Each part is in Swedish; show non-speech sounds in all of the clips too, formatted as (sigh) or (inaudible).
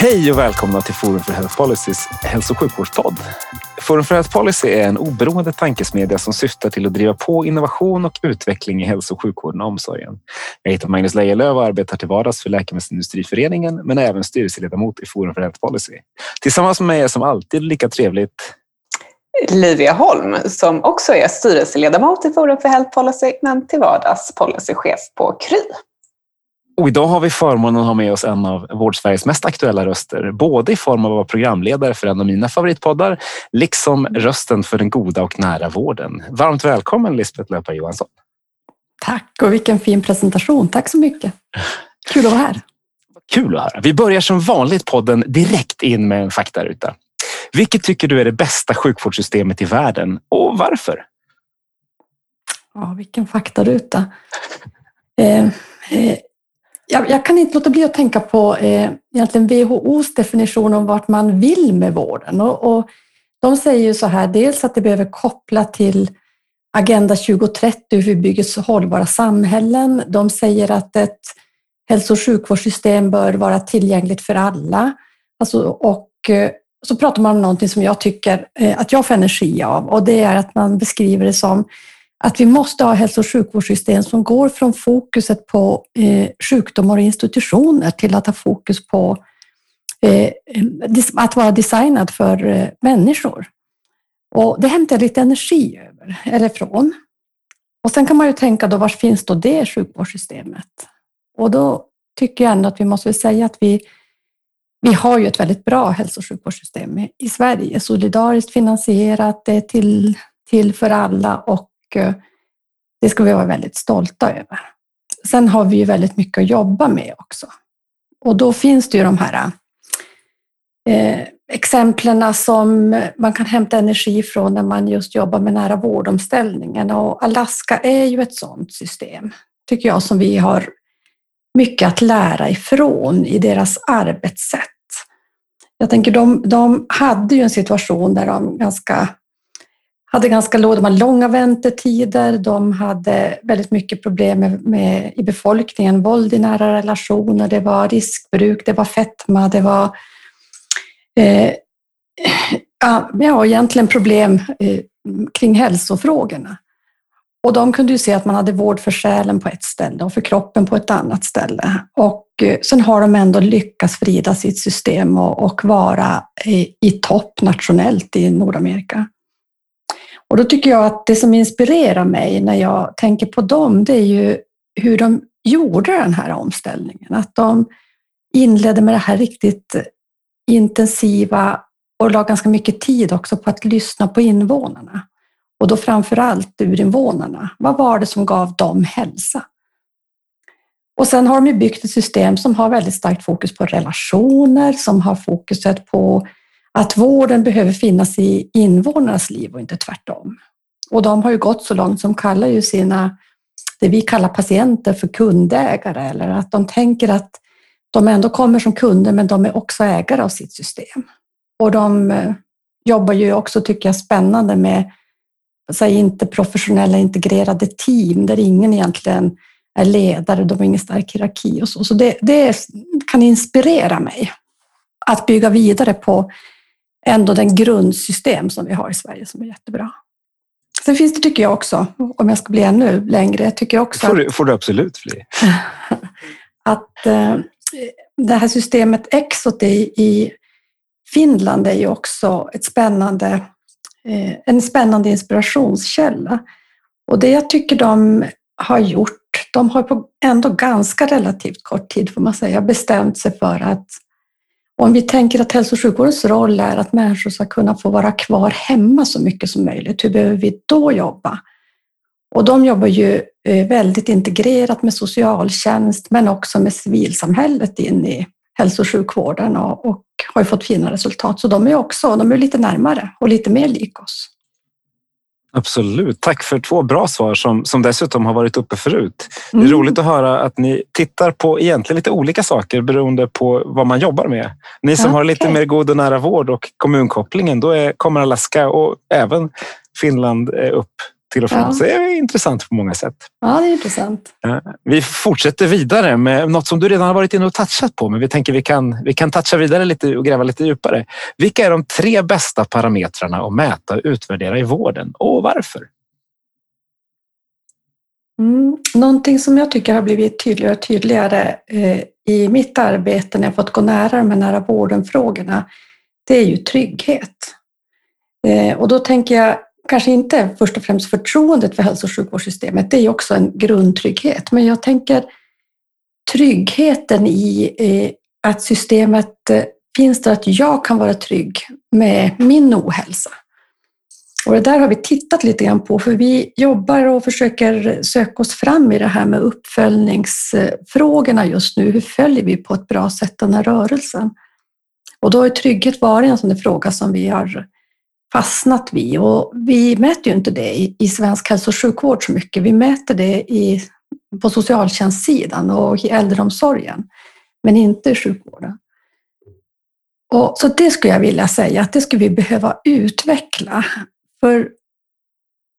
Hej och välkomna till Forum för Health Policys hälso och sjukvårdspodd. Forum för Health Policy är en oberoende tankesmedja som syftar till att driva på innovation och utveckling i hälso och sjukvården och omsorgen. Jag heter Magnus Lejelöw och arbetar till vardags för Läkemedelsindustriföreningen men är även styrelseledamot i Forum för Health Policy. Tillsammans med mig är som alltid lika trevligt Livia Holm som också är styrelseledamot i Forum för Health Policy men till vardags policychef på Kry. Och idag har vi förmånen att ha med oss en av Vårdsveriges mest aktuella röster, både i form av att vara programledare för en av mina favoritpoddar, liksom rösten för den goda och nära vården. Varmt välkommen Lisbeth Löpa Johansson. Tack och vilken fin presentation. Tack så mycket. Kul att vara här. Kul att höra. Vi börjar som vanligt podden direkt in med en faktaruta. Vilket tycker du är det bästa sjukvårdssystemet i världen och varför? Ja, vilken faktaruta. Eh, eh, jag, jag, kan inte låta bli att tänka på eh, egentligen WHOs definition om vart man vill med vården. Och, och de säger ju så här, dels att det behöver koppla till Agenda 2030, hur vi bygger hållbara samhällen. De säger att ett hälso och sjukvårdssystem bör vara tillgängligt för alla. Alltså, och eh, så pratar man om någonting som jag tycker eh, att jag får energi av och det är att man beskriver det som att vi måste ha hälso och sjukvårdssystem som går från fokuset på eh, sjukdomar och institutioner till att ha fokus på eh, att vara designad för eh, människor. Och det hämtar jag lite energi över, eller från. Och sen kan man ju tänka då, var finns då det sjukvårdssystemet? Och då tycker jag ändå att vi måste säga att vi, vi har ju ett väldigt bra hälso och sjukvårdssystem i Sverige, solidariskt finansierat, det är till, till för alla och det ska vi vara väldigt stolta över. Sen har vi ju väldigt mycket att jobba med också. Och då finns det ju de här eh, exemplen som man kan hämta energi från när man just jobbar med nära vårdomställningen. Och Alaska är ju ett sådant system, tycker jag, som vi har mycket att lära ifrån i deras arbetssätt. Jag tänker, de, de hade ju en situation där de ganska hade ganska låga, de hade långa väntetider, de hade väldigt mycket problem med, med, i befolkningen, våld i nära relationer, det var riskbruk, det var fetma, det var eh, ja, egentligen problem eh, kring hälsofrågorna. Och de kunde ju se att man hade vård för själen på ett ställe och för kroppen på ett annat ställe. Och eh, sen har de ändå lyckats vrida sitt system och, och vara i, i topp nationellt i Nordamerika. Och då tycker jag att det som inspirerar mig när jag tänker på dem, det är ju hur de gjorde den här omställningen. Att de inledde med det här riktigt intensiva och la ganska mycket tid också på att lyssna på invånarna. Och då framför allt urinvånarna. Vad var det som gav dem hälsa? Och sen har de ju byggt ett system som har väldigt starkt fokus på relationer, som har fokuset på att vården behöver finnas i invånarnas liv och inte tvärtom. Och de har ju gått så långt som kallar ju sina, det vi kallar patienter för kundägare, eller att de tänker att de ändå kommer som kunder, men de är också ägare av sitt system. Och de eh, jobbar ju också, tycker jag, spännande med säg, inte professionella integrerade team där ingen egentligen är ledare, de har ingen stark hierarki och så. Så det, det kan inspirera mig att bygga vidare på ändå den grundsystem som vi har i Sverige som är jättebra. Sen finns det, tycker jag också, om jag ska bli ännu längre, tycker jag också får du, får du absolut bli. (laughs) att eh, det här systemet Exot i, i Finland är ju också ett spännande, eh, en spännande inspirationskälla. Och det jag tycker de har gjort, de har på ändå ganska relativt kort tid får man säga bestämt sig för att om vi tänker att hälso och sjukvårdens roll är att människor ska kunna få vara kvar hemma så mycket som möjligt, hur behöver vi då jobba? Och de jobbar ju eh, väldigt integrerat med socialtjänst men också med civilsamhället in i hälso och sjukvården och, och har ju fått fina resultat, så de är också de är lite närmare och lite mer lik oss. Absolut. Tack för två bra svar som, som dessutom har varit uppe förut. Det är mm. roligt att höra att ni tittar på egentligen lite olika saker beroende på vad man jobbar med. Ni som okay. har lite mer god och nära vård och kommunkopplingen, då är, kommer Alaska och även Finland eh, upp till och från. Ja. Så det är intressant på många sätt. Ja, det är intressant. Vi fortsätter vidare med något som du redan har varit inne och touchat på, men vi tänker vi kan, vi kan toucha vidare lite och gräva lite djupare. Vilka är de tre bästa parametrarna att mäta och utvärdera i vården och varför? Mm. Någonting som jag tycker har blivit tydligare och tydligare eh, i mitt arbete när jag fått gå nära de här nära vården-frågorna, det är ju trygghet. Eh, och då tänker jag kanske inte först och främst förtroendet för hälso och sjukvårdssystemet, det är ju också en grundtrygghet, men jag tänker tryggheten i eh, att systemet eh, finns där att jag kan vara trygg med min ohälsa. Och det där har vi tittat lite grann på, för vi jobbar och försöker söka oss fram i det här med uppföljningsfrågorna just nu. Hur följer vi på ett bra sätt den här rörelsen? Och då har trygghet varit en sån fråga som vi har fastnat vid. Och vi mäter ju inte det i, i svensk hälso och sjukvård så mycket. Vi mäter det i, på socialtjänstsidan och i äldreomsorgen, men inte i sjukvården. Och, så det skulle jag vilja säga att det skulle vi behöva utveckla. För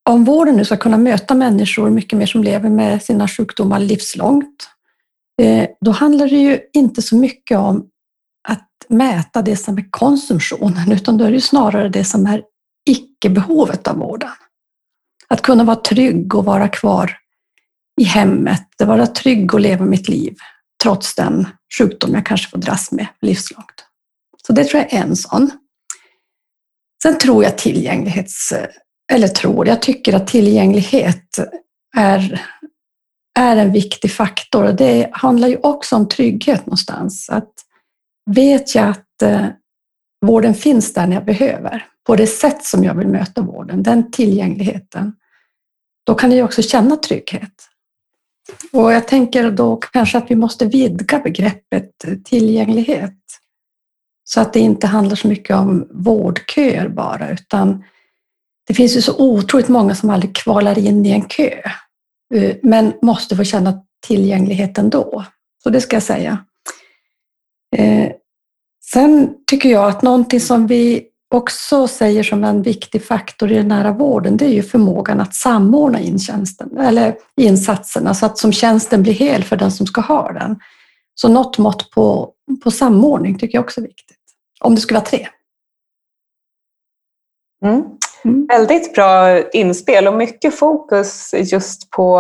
om vården nu ska kunna möta människor mycket mer som lever med sina sjukdomar livslångt, eh, då handlar det ju inte så mycket om mäta det som är konsumtionen, utan då är det snarare det som är icke-behovet av vården. Att kunna vara trygg och vara kvar i hemmet, vara trygg och leva mitt liv trots den sjukdom jag kanske får dras med livslångt. Så det tror jag är en sån. Sen tror jag tillgänglighets... Eller tror, jag tycker att tillgänglighet är, är en viktig faktor. Det handlar ju också om trygghet någonstans. Att vet jag att eh, vården finns där när jag behöver, på det sätt som jag vill möta vården, den tillgängligheten, då kan jag också känna trygghet. Och jag tänker då kanske att vi måste vidga begreppet eh, tillgänglighet så att det inte handlar så mycket om vårdköer bara, utan det finns ju så otroligt många som aldrig kvalar in i en kö, eh, men måste få känna tillgänglighet ändå. Så det ska jag säga. Eh, Sen tycker jag att någonting som vi också säger som en viktig faktor i den nära vården, det är ju förmågan att samordna in tjänsten, eller insatserna så att som tjänsten blir hel för den som ska ha den. Så något mått på, på samordning tycker jag också är viktigt. Om det skulle vara tre. Mm. Mm. Väldigt bra inspel och mycket fokus just på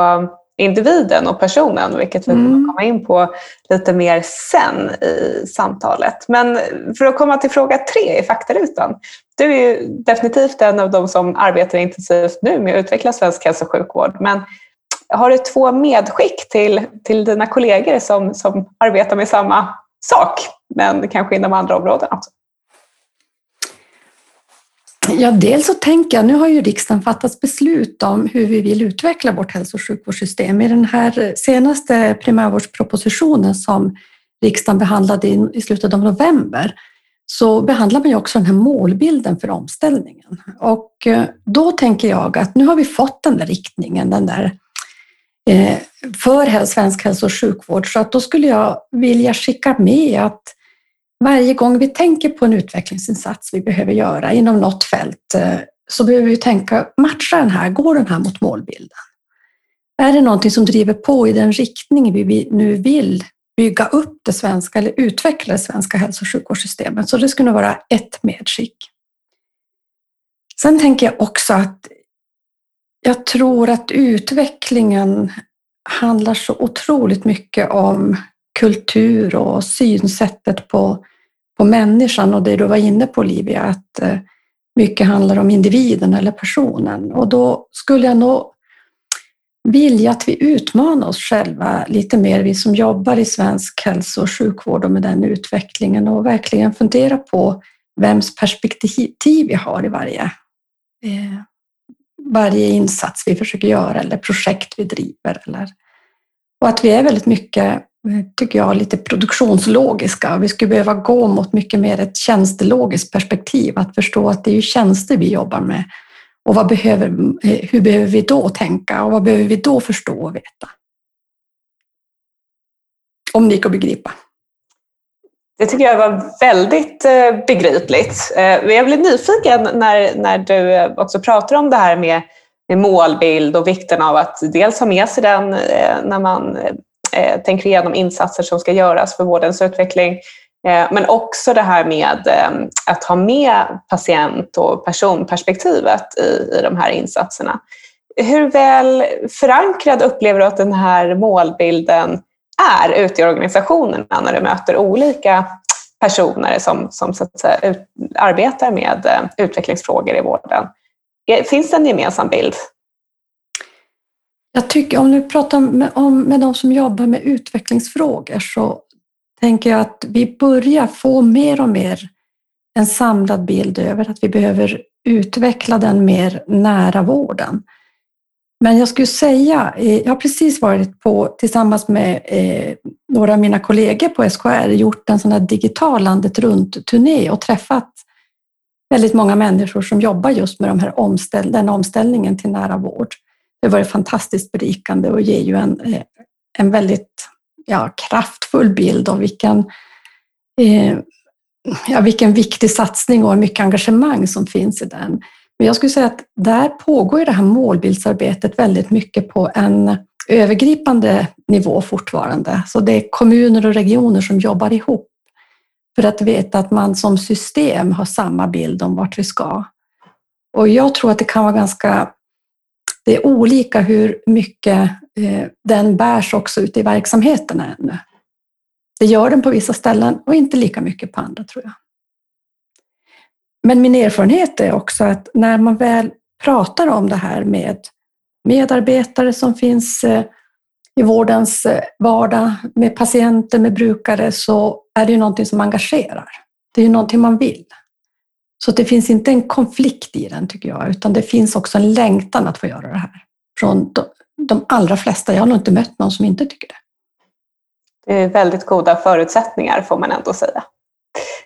individen och personen, vilket vi kommer mm. komma in på lite mer sen i samtalet. Men för att komma till fråga tre i faktarutan. Du är ju definitivt en av de som arbetar intensivt nu med att utveckla svensk hälso och sjukvård. Men har du två medskick till, till dina kollegor som, som arbetar med samma sak, men kanske inom andra områden också? Ja, dels så tänker jag, nu har ju riksdagen fattat beslut om hur vi vill utveckla vårt hälso och sjukvårdssystem. I den här senaste primärvårdspropositionen som riksdagen behandlade i slutet av november så behandlar man ju också den här målbilden för omställningen. Och eh, då tänker jag att nu har vi fått den där riktningen, den där eh, för svensk hälso och sjukvård, så att då skulle jag vilja skicka med att varje gång vi tänker på en utvecklingsinsats vi behöver göra inom något fält eh, så behöver vi tänka, matchar den här, går den här mot målbilden? Är det någonting som driver på i den riktning vi nu vill bygga upp det svenska eller utveckla det svenska hälso och sjukvårdssystemet? Så det skulle vara ett medskick. Sen tänker jag också att jag tror att utvecklingen handlar så otroligt mycket om kultur och synsättet på, på människan och det du var inne på Olivia, att eh, mycket handlar om individen eller personen. Och då skulle jag nog vilja att vi utmanar oss själva lite mer, vi som jobbar i svensk hälso och sjukvård och med den utvecklingen och verkligen fundera på vems perspektiv vi har i varje, eh, varje insats vi försöker göra eller projekt vi driver. Eller, och att vi är väldigt mycket Eh, tycker jag, lite produktionslogiska. Vi skulle behöva gå mot mycket mer ett tjänstelogiskt perspektiv, att förstå att det är ju tjänster vi jobbar med. Och vad behöver, eh, hur behöver vi då tänka och vad behöver vi då förstå och veta? Om det gick att begripa. Det tycker jag var väldigt eh, begripligt. Jag blir nyfiken när, när du också pratar om det här med, med målbild och vikten av att dels ha med sig den när man Eh, tänker igenom insatser som ska göras för vårdens utveckling eh, men också det här med eh, att ha med patient och personperspektivet i, i de här insatserna. Hur väl förankrad upplever du att den här målbilden är ute i organisationerna när du möter olika personer som, som så att säga, ut, arbetar med utvecklingsfrågor i vården. Finns det en gemensam bild? Jag tycker, om du pratar med, om, med de som jobbar med utvecklingsfrågor så tänker jag att vi börjar få mer och mer en samlad bild över att vi behöver utveckla den mer nära vården. Men jag skulle säga, eh, jag har precis varit på, tillsammans med eh, några av mina kollegor på SKR, gjort en sån här digital landet runt-turné och träffat väldigt många människor som jobbar just med de här omställ den omställningen till nära vård. Det har varit fantastiskt berikande och ger ju en, eh, en väldigt ja, kraftfull bild av vilken, eh, ja, vilken viktig satsning och mycket engagemang som finns i den. Men jag skulle säga att där pågår det här målbildsarbetet väldigt mycket på en övergripande nivå fortfarande. Så det är kommuner och regioner som jobbar ihop för att veta att man som system har samma bild om vart vi ska. Och jag tror att det kan vara ganska det är olika hur mycket eh, den bärs också ute i verksamheterna ännu. Det gör den på vissa ställen och inte lika mycket på andra tror jag. Men min erfarenhet är också att när man väl pratar om det här med medarbetare som finns eh, i vårdens eh, vardag, med patienter, med brukare, så är det ju någonting som engagerar. Det är ju någonting man vill. Så det finns inte en konflikt i den, tycker jag, utan det finns också en längtan att få göra det här. Från de allra flesta. Jag har nog inte mött någon som inte tycker det. Det är väldigt goda förutsättningar, får man ändå säga.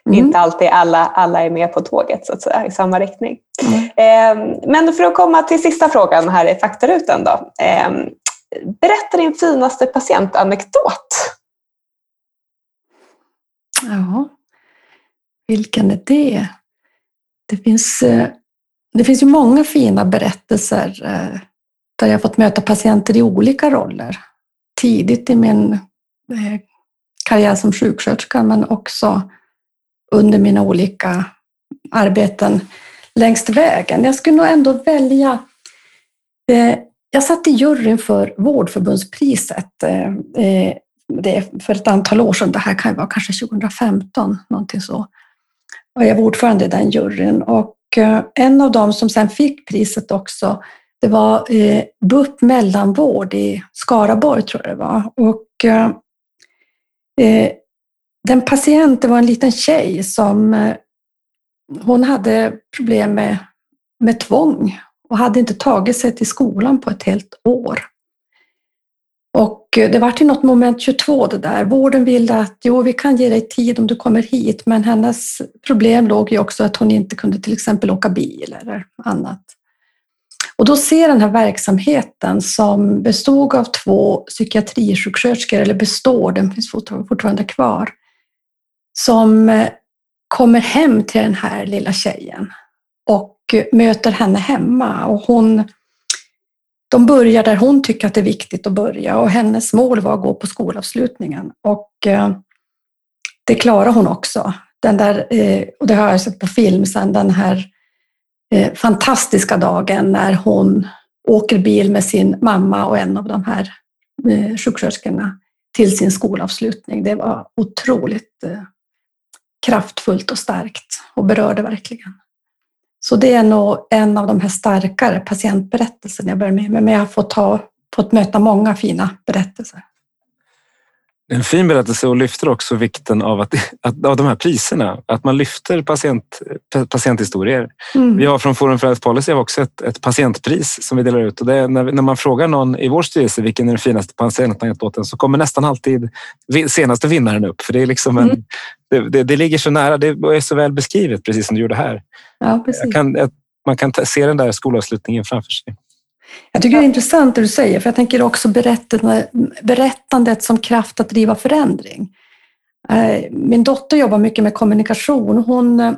Mm. Inte alltid alla, alla är med på tåget så att säga, i samma riktning. Mm. Eh, men för att komma till sista frågan här i faktarutan då. Eh, berätta din finaste patientanekdot. Ja, vilken är det? Det finns, eh, det finns ju många fina berättelser eh, där jag fått möta patienter i olika roller. Tidigt i min eh, karriär som sjuksköterska, men också under mina olika arbeten längs vägen. Jag skulle nog ändå välja jag satt i juryn för Vårdförbundspriset det för ett antal år sedan. Det här kan ju vara kanske 2015, någonting så och jag var ordförande i den juryn. Och eh, en av dem som sen fick priset också, det var eh, BUP mellanvård i Skaraborg, tror jag det var. Och eh, den patient, det var en liten tjej som hon hade problem med, med tvång och hade inte tagit sig till skolan på ett helt år. Och Eh, det var till något moment 22 det där. Vården ville att jo, vi kan ge dig tid om du kommer hit, men hennes problem låg ju också att hon inte kunde till exempel åka bil eller annat. Och då ser den här verksamheten som bestod av två psykiatrisjuksköterskor, eller består, den finns fortfarande kvar, som eh, kommer hem till den här lilla tjejen och eh, möter henne hemma. Och hon de börjar där hon tycker att det är viktigt att börja och hennes mål var att gå på skolavslutningen. Och eh, det klarar hon också. Den där, eh, och det har jag sett på film sen, den här eh, fantastiska dagen när hon åker bil med sin mamma och en av de här sjuksköterskorna till sin skolavslutning. Det var otroligt kraftfullt och starkt och berörde verkligen. Så det är nog en av de här starkare patientberättelserna jag börjar med. Men jag har fått, ta, fått möta många fina berättelser. En fin berättelse och lyfter också vikten av, att, att, av de här priserna. Att man lyfter patient, patienthistorier. Mm. Vi har från Forum för Health Policy också ett, ett patientpris som vi delar ut. Och det är när, när man frågar någon i vår styrelse vilken är den finaste patientanekdoten så kommer nästan alltid senaste vinnaren upp. För det, är liksom en, mm. det, det, det, ligger så nära, det är så väl beskrivet precis som du gjorde här. Ja, precis. Kan, man kan se den där skolavslutningen framför sig. Jag tycker det är intressant det du säger, för jag tänker också berättandet, berättandet som kraft att driva förändring. Eh, min dotter jobbar mycket med kommunikation. Hon eh,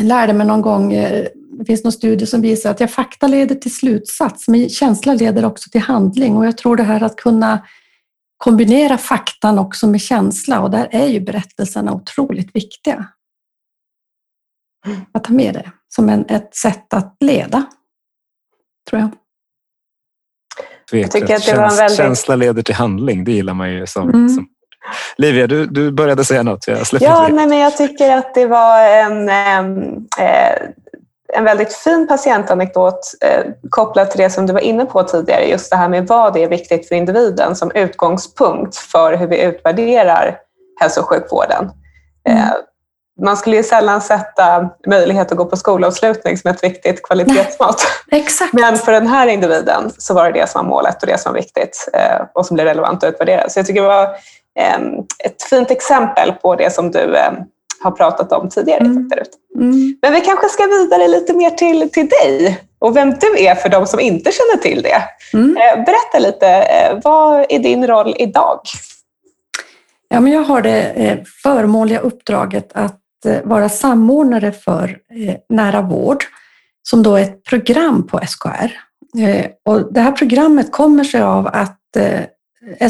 lärde mig någon gång, eh, det finns någon studie som visar att ja, fakta leder till slutsats, men känsla leder också till handling. Och jag tror det här att kunna kombinera faktan också med känsla, och där är ju berättelserna otroligt viktiga. Att ta med det som en, ett sätt att leda, tror jag. Jag tycker att det var en väldigt... Känsla leder till handling, det gillar man ju som, mm. som... Livia, du, du började säga något. Jag ja, nej, men jag tycker att det var en, eh, en väldigt fin patientanekdot eh, kopplat till det som du var inne på tidigare, just det här med vad det är viktigt för individen som utgångspunkt för hur vi utvärderar hälso och sjukvården. Mm. Man skulle ju sällan sätta möjlighet att gå på skolavslutning som ett viktigt kvalitetsmått. (laughs) Exakt. Men för den här individen så var det det som var målet och det som var viktigt eh, och som blev relevant att utvärdera. Så jag tycker det var ehm, ett fint exempel på det som du ehm, har pratat om tidigare. Mm. Mm. Men vi kanske ska vidare lite mer till, till dig och vem du är för de som inte känner till det. Mm. Eh, berätta lite, eh, vad är din roll idag? Ja, men jag har det förmånliga uppdraget att Eh, vara samordnare för eh, nära vård, som då är ett program på SKR. Eh, och det här programmet kommer sig av att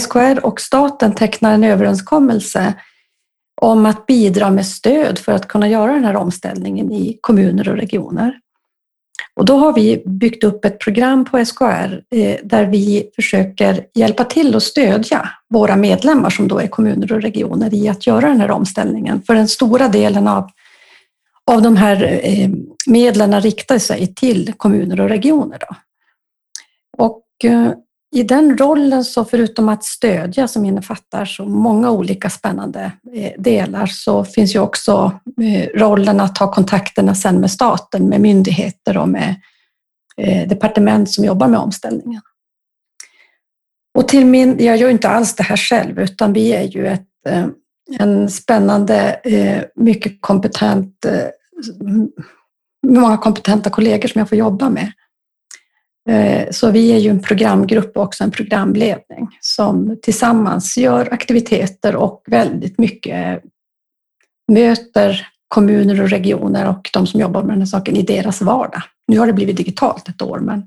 SKR och staten tecknar en överenskommelse om att bidra med stöd för att kunna göra den här omställningen i kommuner och regioner. Och då har vi byggt upp ett program på SKR eh, där vi försöker hjälpa till och stödja våra medlemmar som då är kommuner och regioner i att göra den här omställningen. För den stora delen av, av de här eh, medlen riktar sig till kommuner och regioner. Då. Och eh, i den rollen, så förutom att stödja som innefattar så många olika spännande eh, delar, så finns ju också eh, rollen att ha kontakterna sen med staten, med myndigheter och med eh, departement som jobbar med omställningen. Och till min, jag gör inte alls det här själv, utan vi är ju ett, en spännande, mycket kompetent, många kompetenta kollegor som jag får jobba med. Eh, så vi är ju en programgrupp och också en programledning som tillsammans gör aktiviteter och väldigt mycket möter kommuner och regioner och de som jobbar med den här saken i deras vardag. Nu har det blivit digitalt ett år, men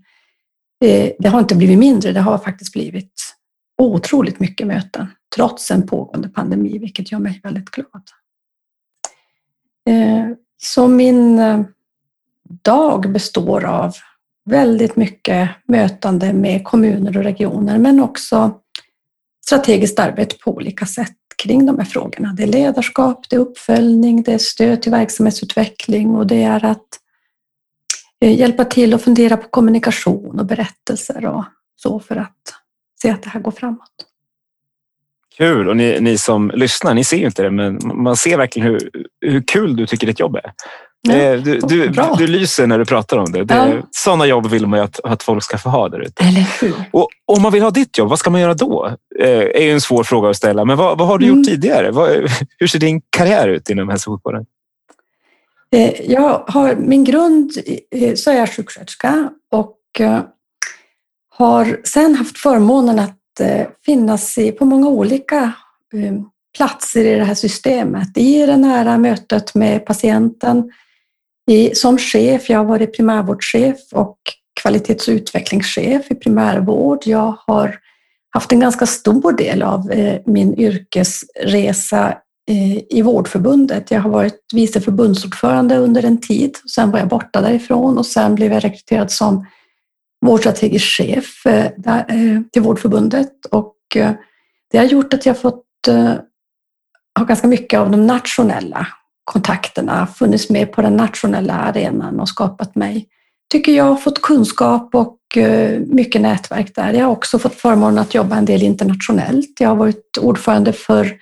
eh, det har inte blivit mindre. Det har faktiskt blivit otroligt mycket möten trots en pågående pandemi, vilket gör mig väldigt glad. Eh, så min dag består av väldigt mycket mötande med kommuner och regioner, men också strategiskt arbete på olika sätt kring de här frågorna. Det är ledarskap, det är uppföljning, det är stöd till verksamhetsutveckling och det är att eh, hjälpa till och fundera på kommunikation och berättelser och så för att se att det här går framåt. Kul! Och ni, ni som lyssnar, ni ser ju inte det, men man ser verkligen hur, hur kul du tycker ditt jobb är. Ja, eh, du, du, du, lyser när du pratar om det. det ja. Sådana jobb vill man ju att, att folk ska få ha där ute. Och om man vill ha ditt jobb, vad ska man göra då? Eh, är ju en svår fråga att ställa. Men vad, vad har du mm. gjort tidigare? Vad, (laughs) hur ser din karriär ut inom hälso och sjukvården? Eh, jag har min grund så är jag sjuksköterska och har sen haft förmånen att finnas på många olika platser i det här systemet. I det nära mötet med patienten, i, som chef, jag har varit primärvårdschef och kvalitets och utvecklingschef i primärvård. Jag har haft en ganska stor del av eh, min yrkesresa eh, i Vårdförbundet. Jag har varit vice förbundsordförande under en tid. Sen var jag borta därifrån och sen blev jag rekryterad som vårdstrategisk chef eh, eh till Vårdförbundet. Och eh, det har gjort att jag fått eh, ha ganska mycket av de nationella kontakterna, funnits med på den nationella arenan och skapat mig, tycker jag, fått kunskap och eh, mycket nätverk där. Jag har också fått förmånen att jobba en del internationellt. Jag har varit ordförande för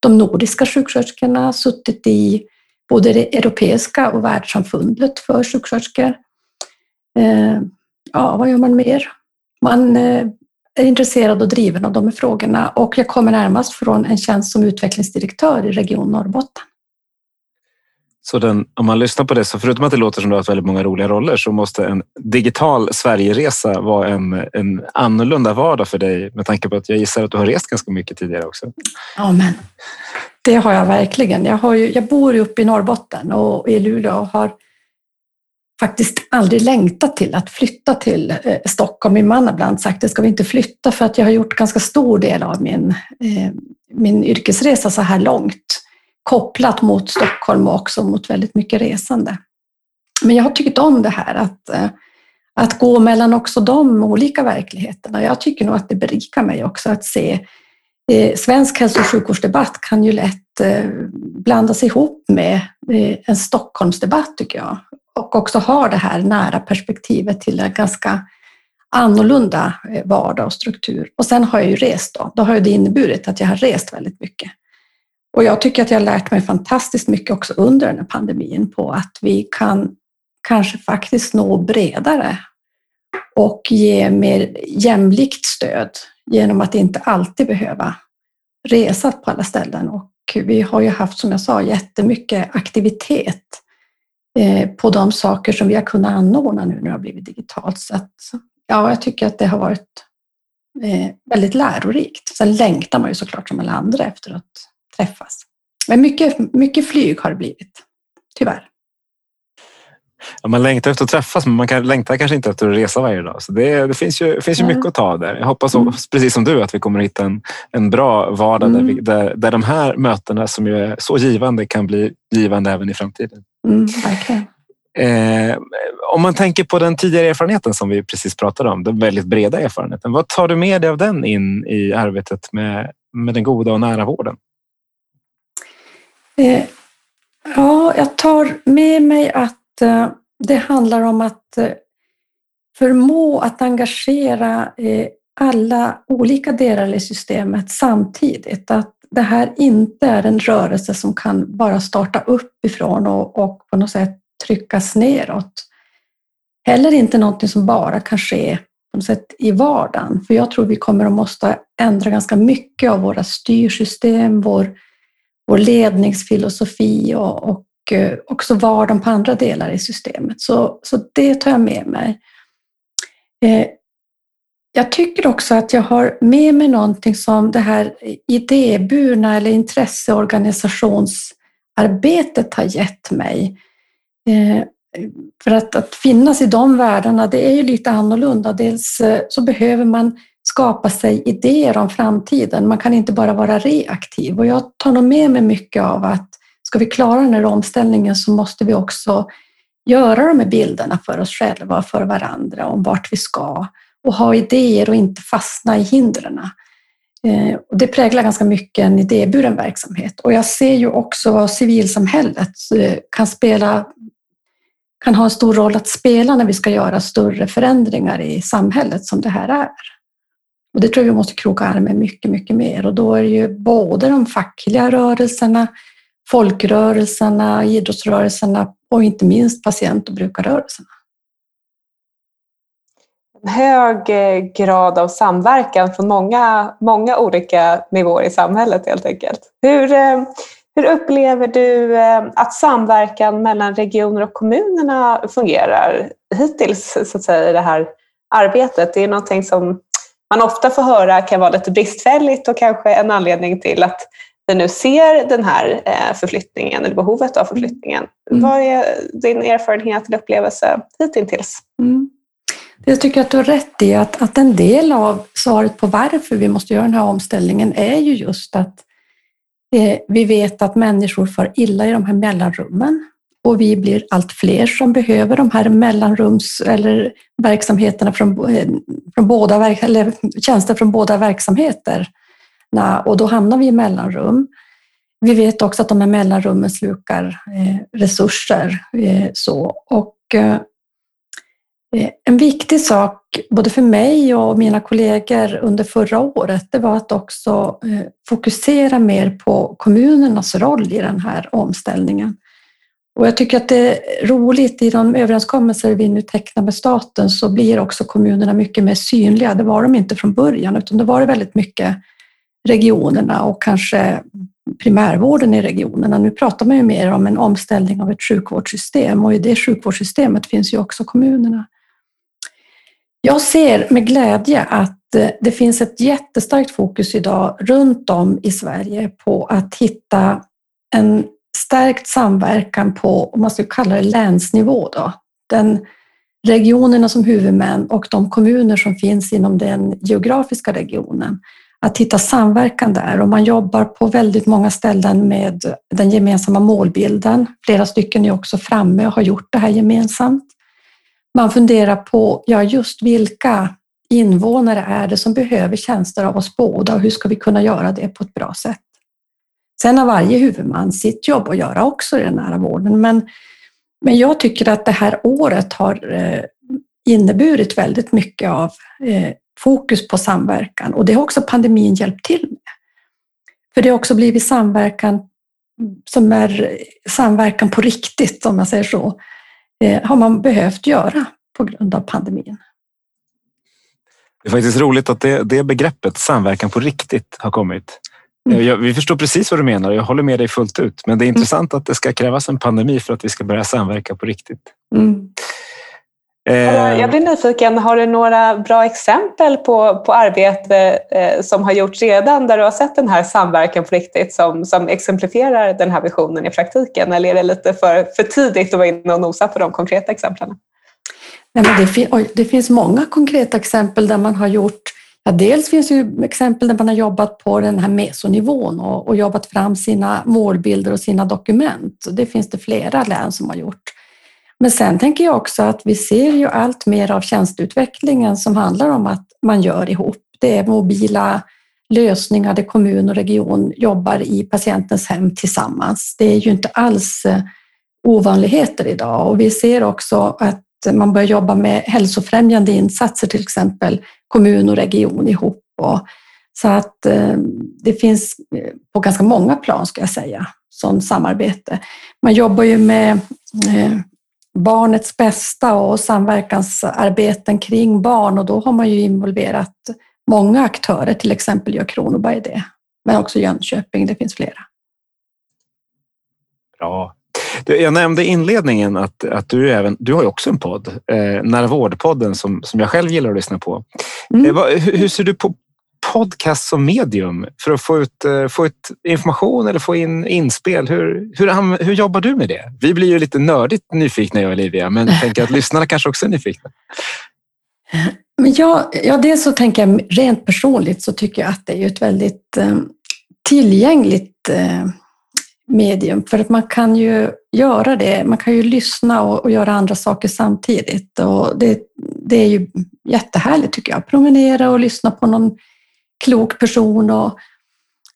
de nordiska sjuksköterskorna, suttit i både det europeiska och världssamfundet för sjuksköterskor. Eh, ja, vad gör man mer? Man eh, är intresserad och driven av de här frågorna och jag kommer närmast från en tjänst som utvecklingsdirektör i Region Norrbotten. Så den, om man lyssnar på det, så förutom att det låter som du har väldigt många roliga roller så måste en digital Sverigeresa vara en, en annorlunda vardag för dig med tanke på att jag gissar att du har rest ganska mycket tidigare också. Ja, men det har jag verkligen. Jag, har ju, jag bor uppe i Norrbotten och i Luleå och har faktiskt aldrig längtat till att flytta till eh, Stockholm. Min man har ibland sagt att ska vi inte flytta för att jag har gjort ganska stor del av min, eh, min yrkesresa så här långt kopplat mot Stockholm och också mot väldigt mycket resande. Men jag har tyckt om det här att, eh, att gå mellan också de olika verkligheterna. Jag tycker nog att det berikar mig också att se eh, Svensk hälso och sjukvårdsdebatt kan ju lätt eh, blandas ihop med en Stockholmsdebatt tycker jag och också ha det här nära perspektivet till en ganska annorlunda vardag och struktur. Och sen har jag ju rest då. Då har det inneburit att jag har rest väldigt mycket. Och jag tycker att jag har lärt mig fantastiskt mycket också under den här pandemin på att vi kan kanske faktiskt nå bredare och ge mer jämlikt stöd genom att inte alltid behöva resa på alla ställen. Och vi har ju haft, som jag sa, jättemycket aktivitet eh, på de saker som vi har kunnat anordna nu när det har blivit digitalt. Så att, ja, jag tycker att det har varit eh, väldigt lärorikt. Sen längtar man ju såklart som alla andra efter att träffas. Men mycket, mycket flyg har det blivit, tyvärr. Ja, man längtar efter att träffas, men man kan, längtar kanske inte efter att resa varje dag. Så det, det finns ju, finns ju mycket att ta där. Jag hoppas, mm. precis som du, att vi kommer att hitta en, en bra vardag mm. där, vi, där, där de här mötena som ju är så givande kan bli givande även i framtiden. Mm, okay. eh, om man tänker på den tidigare erfarenheten som vi precis pratade om, den väldigt breda erfarenheten. Vad tar du med dig av den in i arbetet med, med den goda och nära vården? Eh, ja, jag tar med mig att eh, det handlar om att eh, förmå att engagera eh, alla olika delar i systemet samtidigt. Att det här inte är en rörelse som kan bara starta uppifrån och, och på något sätt tryckas neråt. Heller inte någonting som bara kan ske på något sätt i vardagen. För jag tror vi kommer att måste ändra ganska mycket av våra styrsystem, vår, vår ledningsfilosofi och, och eh, också vardagen på andra delar i systemet. Så, så det tar jag med mig. Eh, jag tycker också att jag har med mig någonting som det här idéburna eller intresseorganisationsarbetet har gett mig. Eh, för att, att finnas i de världarna, det är ju lite annorlunda. Dels eh, så behöver man skapa sig idéer om framtiden. Man kan inte bara vara reaktiv och jag tar nog med mig mycket av att ska vi klara den här omställningen så måste vi också göra de här bilderna för oss själva och för varandra om vart vi ska och ha idéer och inte fastna i hindren. Eh, det präglar ganska mycket en idéburen verksamhet och jag ser ju också vad civilsamhället eh, kan spela kan ha en stor roll att spela när vi ska göra större förändringar i samhället som det här är. Och det tror jag vi måste kroka arm med mycket, mycket mer och då är det ju både de fackliga rörelserna, folkrörelserna, idrottsrörelserna och inte minst patient och brukarrörelserna hög eh, grad av samverkan från många, många olika nivåer i samhället helt enkelt. Hur, eh, hur upplever du eh, att samverkan mellan regioner och kommunerna fungerar hittills så att säga, i det här arbetet? Det är någonting som man ofta får höra kan vara lite bristfälligt och kanske en anledning till att vi nu ser den här förflyttningen, eller behovet av förflyttningen. Mm. Vad är din erfarenhet eller upplevelse hittills? Mm. Jag tycker att du har rätt i att, att en del av svaret på varför vi måste göra den här omställningen är ju just att eh, vi vet att människor far illa i de här mellanrummen och vi blir allt fler som behöver de här mellanrums eller verksamheterna från, eh, från båda, eller tjänster från båda verksamheterna och då hamnar vi i mellanrum. Vi vet också att de här mellanrummen slukar eh, resurser. Eh, så. Och en viktig sak både för mig och mina kollegor under förra året, det var att också fokusera mer på kommunernas roll i den här omställningen. Och jag tycker att det är roligt i de överenskommelser vi nu tecknar med staten så blir också kommunerna mycket mer synliga. Det var de inte från början utan det var det väldigt mycket regionerna och kanske primärvården i regionerna. Nu pratar man ju mer om en omställning av ett sjukvårdssystem och i det sjukvårdssystemet finns ju också kommunerna. Jag ser med glädje att eh, det finns ett jättestarkt fokus idag runt om i Sverige på att hitta en stärkt samverkan på, om man ska kalla det länsnivå, då. Den regionerna som huvudmän och de kommuner som finns inom den geografiska regionen. Att hitta samverkan där och man jobbar på väldigt många ställen med den gemensamma målbilden. Flera stycken är också framme och har gjort det här gemensamt. Man funderar på ja, just vilka invånare är det som behöver tjänster av oss båda och hur ska vi kunna göra det på ett bra sätt? Sen har varje huvudman sitt jobb att göra också i den nära vården, men, men jag tycker att det här året har eh, inneburit väldigt mycket av eh, fokus på samverkan och det har också pandemin hjälpt till med. För det har också blivit samverkan som är samverkan på riktigt, om man säger så, eh, har man behövt göra på grund av pandemin. Det är faktiskt roligt att det, det begreppet samverkan på riktigt har kommit. Mm. Jag, vi förstår precis vad du menar jag håller med dig fullt ut. Men det är mm. intressant att det ska krävas en pandemi för att vi ska börja samverka på riktigt. Mm. Eh, jag blir nyfiken, har du några bra exempel på, på arbete eh, som har gjorts redan där du har sett den här samverkan på riktigt som, som exemplifierar den här visionen i praktiken? Eller är det lite för, för tidigt att vara inne och nosa på de konkreta exemplen? Nej, men det, fin oj, det finns många konkreta exempel där man har gjort Ja, dels finns ju exempel där man har jobbat på den här mesonivån och, och jobbat fram sina målbilder och sina dokument. Det finns det flera län som har gjort. Men sen tänker jag också att vi ser ju allt mer av tjänsteutvecklingen som handlar om att man gör ihop. Det är mobila lösningar där kommun och region jobbar i patientens hem tillsammans. Det är ju inte alls eh, ovanligheter idag och vi ser också att man börjar jobba med hälsofrämjande insatser, till exempel kommun och region ihop. Och, så att eh, det finns eh, på ganska många plan, ska jag säga, sådant samarbete. Man jobbar ju med eh, barnets bästa och samverkansarbeten kring barn och då har man ju involverat många aktörer, till exempel gör Kronoberg det, men också Jönköping, det finns flera. Bra. Jag nämnde i inledningen att, att du, även, du har också en podd, eh, Nära vårdpodden, som, som jag själv gillar att lyssna på. Mm. Eh, hur, hur, ser du på podcast som medium för att få ut, eh, få ut information eller få in inspel? Hur, hur, hur jobbar du med det? Vi blir ju lite nördigt nyfikna, jag och Olivia, men tänker att lyssnarna kanske också är nyfikna. (laughs) Men jag, ja, dels så tänker jag rent personligt så tycker jag att det är ett väldigt eh, tillgängligt eh, medium för att man kan ju göra det. Man kan ju lyssna och, och göra andra saker samtidigt och det, det, är ju jättehärligt tycker jag. Promenera och lyssna på någon klok person och,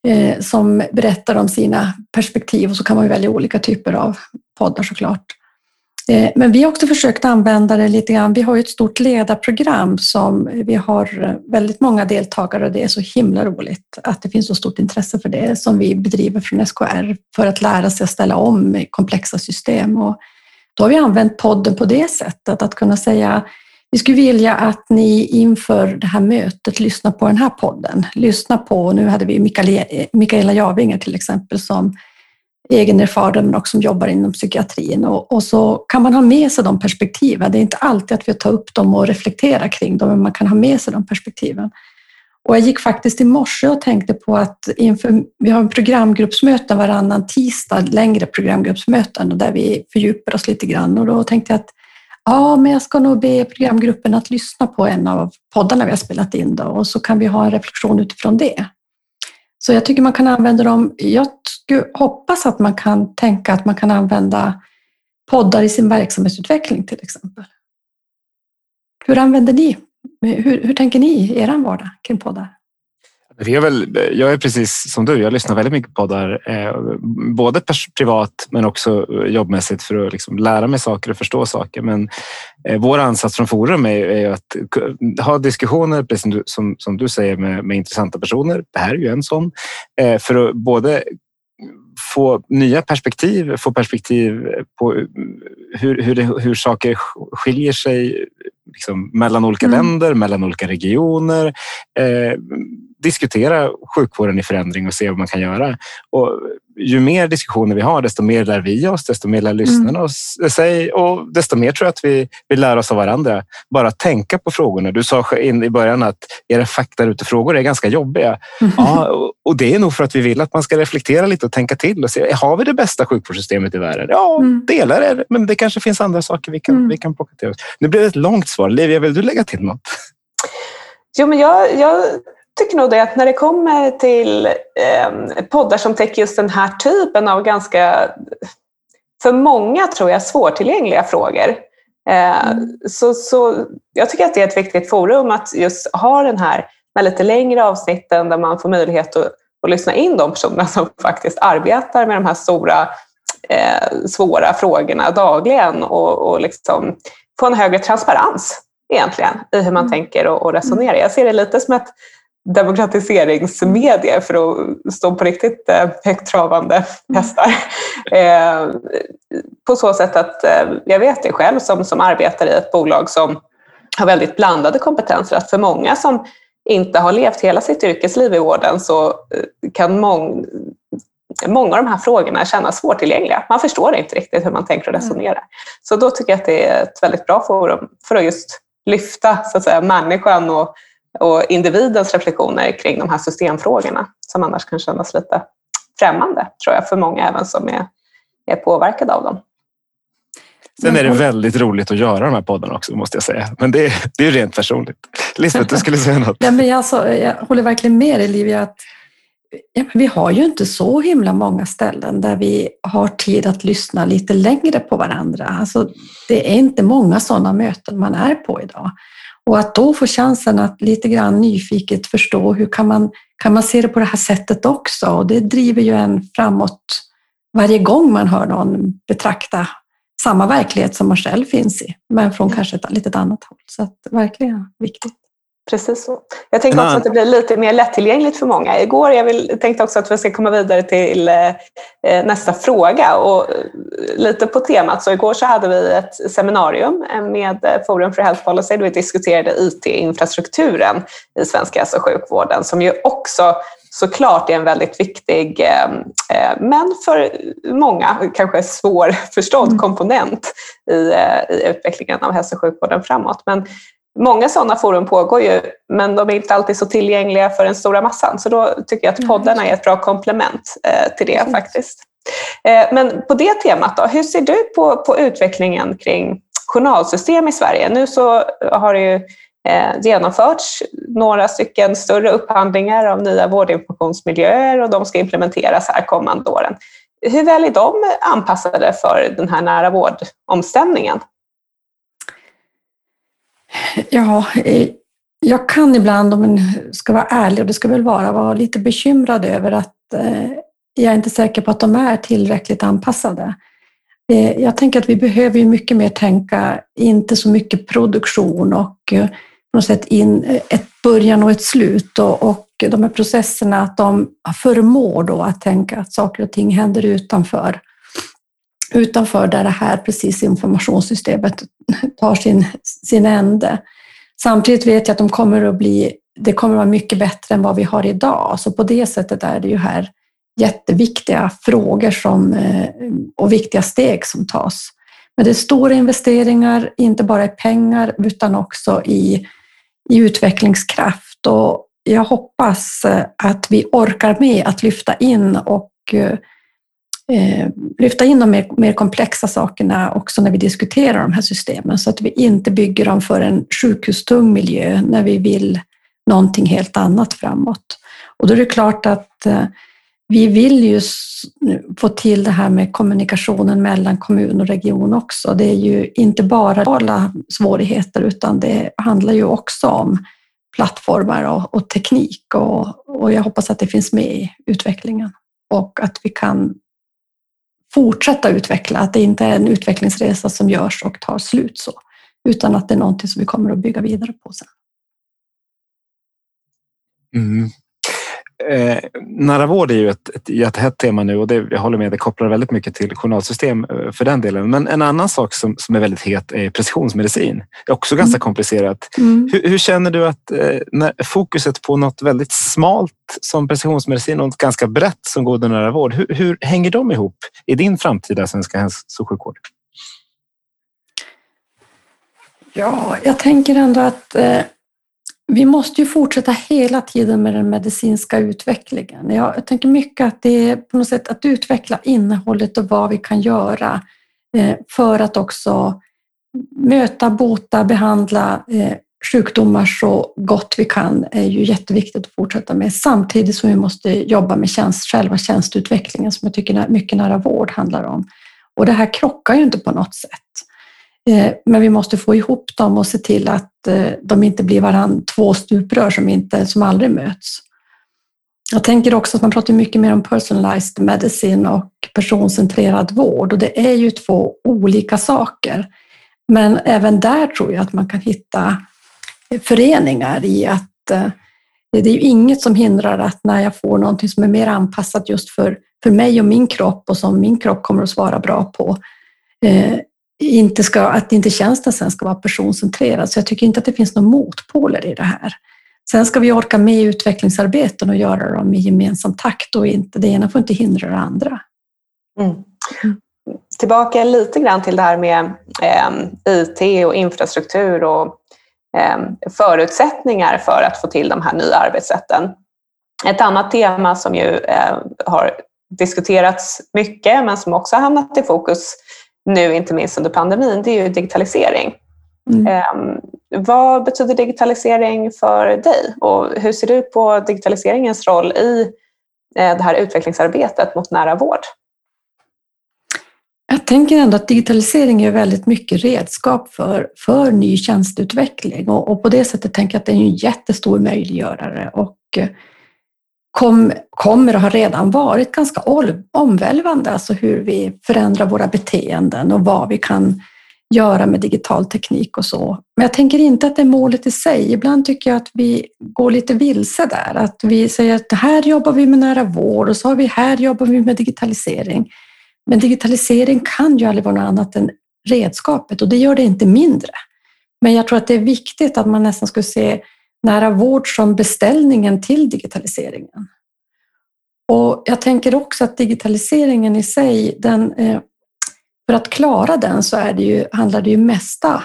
eh, som berättar om sina perspektiv och så kan man ju välja olika typer av poddar såklart. Eh, men vi har också försökt använda det lite grann. Vi har ju ett stort ledarprogram som vi har eh, väldigt många deltagare och det är så himla roligt att det finns så stort intresse för det som vi bedriver från SKR för att lära sig att ställa om komplexa system. Och då har vi använt podden på det sättet att kunna säga vi skulle vilja att ni inför det här mötet lyssnar på den här podden. Lyssna på, nu hade vi Mikaela Javinger till exempel som egenerfaren men också som jobbar inom psykiatrin. Och, och, så kan man ha med sig de perspektiven. Det är inte alltid att vi tar upp dem och reflekterar kring dem, men man kan ha med sig de perspektiven. Och jag gick faktiskt i morse och tänkte på att inför, vi har en programgruppsmöten varannan tisdag, längre programgruppsmöten där vi fördjupar oss lite grann. Och då tänkte jag att ja, men jag ska nog be programgruppen att lyssna på en av poddarna vi har spelat in då, och så kan vi ha en reflektion utifrån det. Så jag tycker man kan använda dem. Jag hoppas att man kan tänka att man kan använda poddar i sin verksamhetsutveckling till exempel. Hur använder ni? Hur, hur tänker ni i er vardag kring poddar? Det är väl, jag är precis som du, jag lyssnar väldigt mycket på poddar, eh, både privat men också jobbmässigt för att liksom lära mig saker och förstå saker. Men eh, vår ansats från Forum är, är att ha diskussioner, precis som, som du säger, med, med intressanta personer. Det här är ju en sån. Eh, för att både få nya perspektiv, få perspektiv på hur, hur, det, hur saker skiljer sig liksom, mellan olika mm. länder, mellan olika regioner. Eh, diskutera sjukvården i förändring och se vad man kan göra. Och ju mer diskussioner vi har, desto mer lär vi oss, desto mer lär lyssnarna mm. oss sig och desto mer tror jag att vi, vi lär oss av varandra. Bara tänka på frågorna. Du sa in i början att era faktarutefrågor är ganska jobbiga. Mm. Ja, och det är nog för att vi vill att man ska reflektera lite och tänka till och se, har vi det bästa sjukvårdssystemet i världen? Ja, mm. delar är men det kanske finns andra saker vi kan, mm. vi kan plocka till oss. Nu blev det ett långt svar. Livia, vill du lägga till något? Jo, men jag, jag tycker nog det att när det kommer till eh, poddar som täcker just den här typen av ganska, för många tror jag, svårtillgängliga frågor. Eh, mm. så, så jag tycker att det är ett viktigt forum att just ha den här med lite längre avsnitten där man får möjlighet att, att lyssna in de personerna som (laughs) faktiskt arbetar med de här stora eh, svåra frågorna dagligen och, och liksom få en högre transparens egentligen i hur man mm. tänker och, och resonerar. Jag ser det lite som ett demokratiseringsmedier för att stå på riktigt eh, högtravande mm. hästar. Eh, på så sätt att eh, jag vet det själv som, som arbetar i ett bolag som har väldigt blandade kompetenser att för många som inte har levt hela sitt yrkesliv i vården så kan mång, många av de här frågorna kännas svårtillgängliga. Man förstår inte riktigt hur man tänker och mm. resonerar. Så då tycker jag att det är ett väldigt bra forum för att just lyfta så att säga, människan och och individens reflektioner kring de här systemfrågorna som annars kan kännas lite främmande, tror jag, för många även som är, är påverkade av dem. Sen är det väldigt roligt att göra de här poddarna också, måste jag säga. Men det är, det är rent personligt. Lisbeth, du skulle säga något? (laughs) Ja, men jag, alltså, jag håller verkligen med dig, Livia. Att, ja, vi har ju inte så himla många ställen där vi har tid att lyssna lite längre på varandra. Alltså, det är inte många sådana möten man är på idag. Och att då få chansen att lite grann nyfiket förstå hur kan man, kan man se det på det här sättet också? Och det driver ju en framåt varje gång man hör någon betrakta samma verklighet som man själv finns i, men från kanske ett litet annat håll. Så att, verkligen viktigt. Precis så. Jag tänker också att det blir lite mer lättillgängligt för många. Igår, jag vill, tänkte också att vi ska komma vidare till eh, eh nästa fråga och eh, lite på temat. Så igår så hade vi ett seminarium med Forum för Health Policy där vi diskuterade IT-infrastrukturen i svensk hälso och sjukvården som ju också såklart är en väldigt viktig, men för många kanske svårförstådd mm. komponent i, i utvecklingen av hälso och sjukvården framåt. Men Många sådana forum pågår ju, men de är inte alltid så tillgängliga för den stora massan. Så då tycker jag att mm. poddarna är ett bra komplement eh, till det faktiskt. Eh, men på det temat, då, hur ser du på, på utvecklingen kring journalsystem i Sverige? Nu så har det ju eh, genomförts några stycken större upphandlingar av nya vårdinformationsmiljöer och de ska implementeras här kommande åren. Hur väl är de anpassade för den här nära vårdomställningen? Ja, eh, jag kan ibland, om man ska vara ärlig, och det ska väl vara, vara lite bekymrad över att eh, jag är inte säker på att de är tillräckligt anpassade. Eh, jag tänker att vi behöver mycket mer tänka, inte så mycket produktion och på något sätt in ett början och ett slut och, och de här processerna, att de förmår då att tänka att saker och ting händer utanför utanför där det här precis informationssystemet tar sin, sin ände. Samtidigt vet jag att de kommer att bli, det kommer att vara mycket bättre än vad vi har idag. Så på det sättet är det ju här jätteviktiga frågor som, eh, och viktiga steg som tas. Men det är stora investeringar, inte bara i pengar utan också i, i utvecklingskraft. Och jag hoppas att vi orkar med att lyfta in och eh, eh, lyfta in de mer, mer, komplexa sakerna också när vi diskuterar de här systemen så att vi inte bygger dem för en sjukhustung miljö när vi vill någonting helt annat framåt. Och då är det klart att eh, vi vill ju få till det här med kommunikationen mellan kommun och region också. Det är ju inte bara alla svårigheter utan det handlar ju också om plattformar och, och teknik och, och, jag hoppas att det finns med i utvecklingen och att vi kan fortsätta utveckla, att det inte är en utvecklingsresa som görs och tar slut så, utan att det är någonting som vi kommer att bygga vidare på sen. Mm. Eh, nära vård är ju ett, ett jättehett tema nu och det, jag håller med, det kopplar väldigt mycket till journalsystem eh, för den delen. Men en annan sak som, som är väldigt het är precisionsmedicin. Det är också ganska mm. komplicerat. Mm. Hur, hur, känner du att eh, när fokuset på något väldigt smalt som precisionsmedicin och något ganska brett som god och nära vård, hur, hur hänger de ihop i din framtida svenska hälso och sjukvård? Ja, jag tänker ändå att eh, vi måste ju fortsätta hela tiden med den medicinska utvecklingen. Jag tänker mycket att det är på något sätt att utveckla innehållet och vad vi kan göra eh, för att också möta, bota, behandla eh, sjukdomar så gott vi kan är ju jätteviktigt att fortsätta med samtidigt som vi måste jobba med tjänst, själva tjänstutvecklingen som jag tycker mycket nära vård handlar om. Och det här krockar ju inte på något sätt. Eh, men vi måste få ihop dem och se till att eh, de inte blir varann två stuprör som, inte, som aldrig möts. Jag tänker också att man pratar mycket mer om personalized medicine och personcentrerad vård och det är ju två olika saker. Men även där tror jag att man kan hitta föreningar i att eh, det är ju inget som hindrar att när jag får någonting som är mer anpassat just för, för mig och min kropp och som min kropp kommer att svara bra på, inte ska, att inte tjänsten sen ska vara personcentrerad. Så jag tycker inte att det finns några motpoler i det här. Sen ska vi orka med utvecklingsarbeten och göra dem i gemensam takt och inte, det ena får inte hindra det andra. Mm. Tillbaka lite grann till det här med eh, IT och infrastruktur och eh, förutsättningar för att få till de här nya arbetssätten. Ett annat tema som ju eh, har diskuterats mycket men som också har hamnat i fokus nu inte minst under pandemin, det är ju digitalisering. Mm. Eh, vad betyder digitalisering för dig och hur ser du på digitaliseringens roll i eh, det här utvecklingsarbetet mot nära vård? Jag tänker ändå att digitalisering är väldigt mycket redskap för, för ny tjänsteutveckling och, och på det sättet tänker jag att det är en jättestor möjliggörare och eh, kom, kommer och har redan varit ganska omvälvande, alltså hur vi förändrar våra beteenden och vad vi kan göra med digital teknik och så. Men jag tänker inte att det är målet i sig. Ibland tycker jag att vi går lite vilse där, att vi säger att här jobbar vi med nära vård och så har vi här jobbar vi med digitalisering. Men digitalisering kan ju aldrig vara något annat än redskapet och det gör det inte mindre. Men jag tror att det är viktigt att man nästan skulle se nära vård som beställningen till digitaliseringen. Och jag tänker också att digitaliseringen i sig, den, eh, för att klara den så är det ju, handlar det ju mesta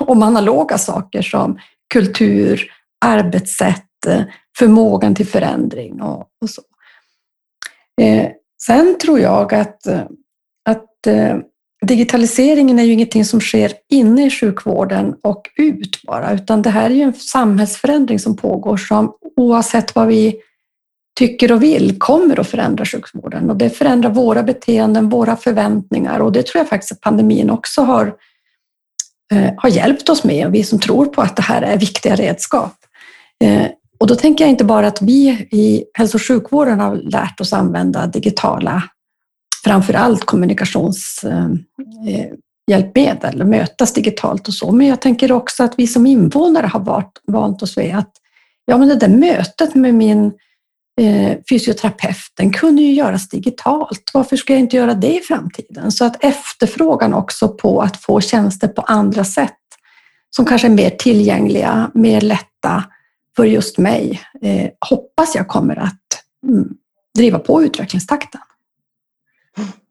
om analoga saker som kultur, arbetssätt, eh, förmågan till förändring och, och så. Eh, sen tror jag att, att digitaliseringen är ju ingenting som sker inne i sjukvården och ut bara, utan det här är ju en samhällsförändring som pågår som oavsett vad vi tycker och vill kommer att förändra sjukvården och det förändrar våra beteenden, våra förväntningar och det tror jag faktiskt att pandemin också har, eh, har hjälpt oss med, vi som tror på att det här är viktiga redskap. Eh, och då tänker jag inte bara att vi i hälso och sjukvården har lärt oss använda digitala framför allt kommunikationshjälpmedel, eh, eh, mötas digitalt och så. Men jag tänker också att vi som invånare har varit, vant oss vid att ja, men det där mötet med min eh, fysioterapeut, den kunde ju göras digitalt. Varför ska jag inte göra det i framtiden? Så att efterfrågan också på att få tjänster på andra sätt som kanske är mer tillgängliga, mer lätta för just mig, eh, hoppas jag kommer att mm, driva på utvecklingstakten.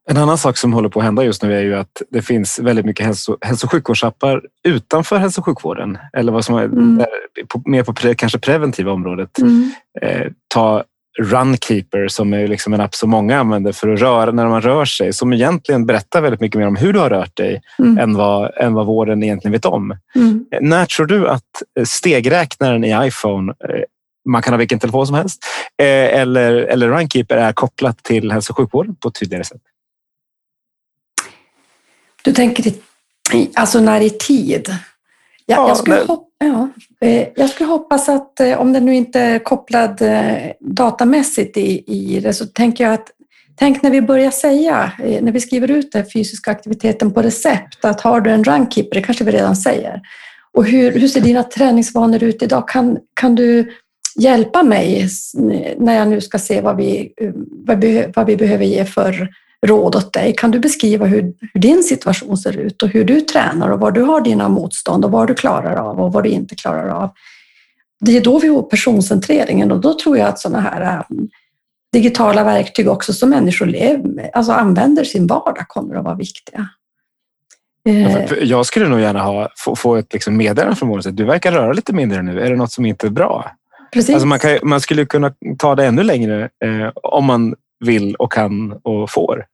En annan sak som håller på att hända just nu är ju att det finns väldigt mycket hälso, hälso och sjukvårdsappar utanför hälso och sjukvården. Eller vad som är mm. på, mer på pre, kanske preventiva området. Mm. Eh, ta Runkeeper som är liksom en app som många använder för att röra när man rör sig. Som egentligen berättar väldigt mycket mer om hur du har rört dig mm. än, vad, än vad vården egentligen vet om. Mm. Eh, när tror du att stegräknaren i iPhone eh, man kan ha vilken telefon som helst eh, eller, eller Runkeeper är kopplat till hälso och sjukvården på ett tydligare sätt? Du tänker alltså när i tid? Ja, jag, skulle hop- ja, eh, jag skulle hoppas att eh, om det nu inte är kopplad eh, datamässigt i, i det så tänker jag att Tänk när vi börjar säga, när vi skriver ut den fysiska aktiviteten på recept, att har du en runkeeper, det kanske vi redan säger. Och hur, hur ser dina träningsvanor ut idag? Kan, kan du hjälpa mig när jag nu ska se vad vi, vad vi, vad vi behöver ge för råd åt dig. Kan du beskriva hur, hur, din situation ser ut och hur du tränar och var du har dina motstånd och vad du klarar av och vad du inte klarar av? Det är då vi har personcentreringen och då tror jag att sådana här um, digitala verktyg också som människor lever, alltså använder sin vardag kommer att vara viktiga. Eh. Jag skulle nog gärna ha, få, få ett liksom meddelande från vår Du verkar röra lite mindre nu. Är det något som inte är bra? Precis. Alltså man, kan, man skulle kunna ta det ännu längre eh, om man vill och kan och får.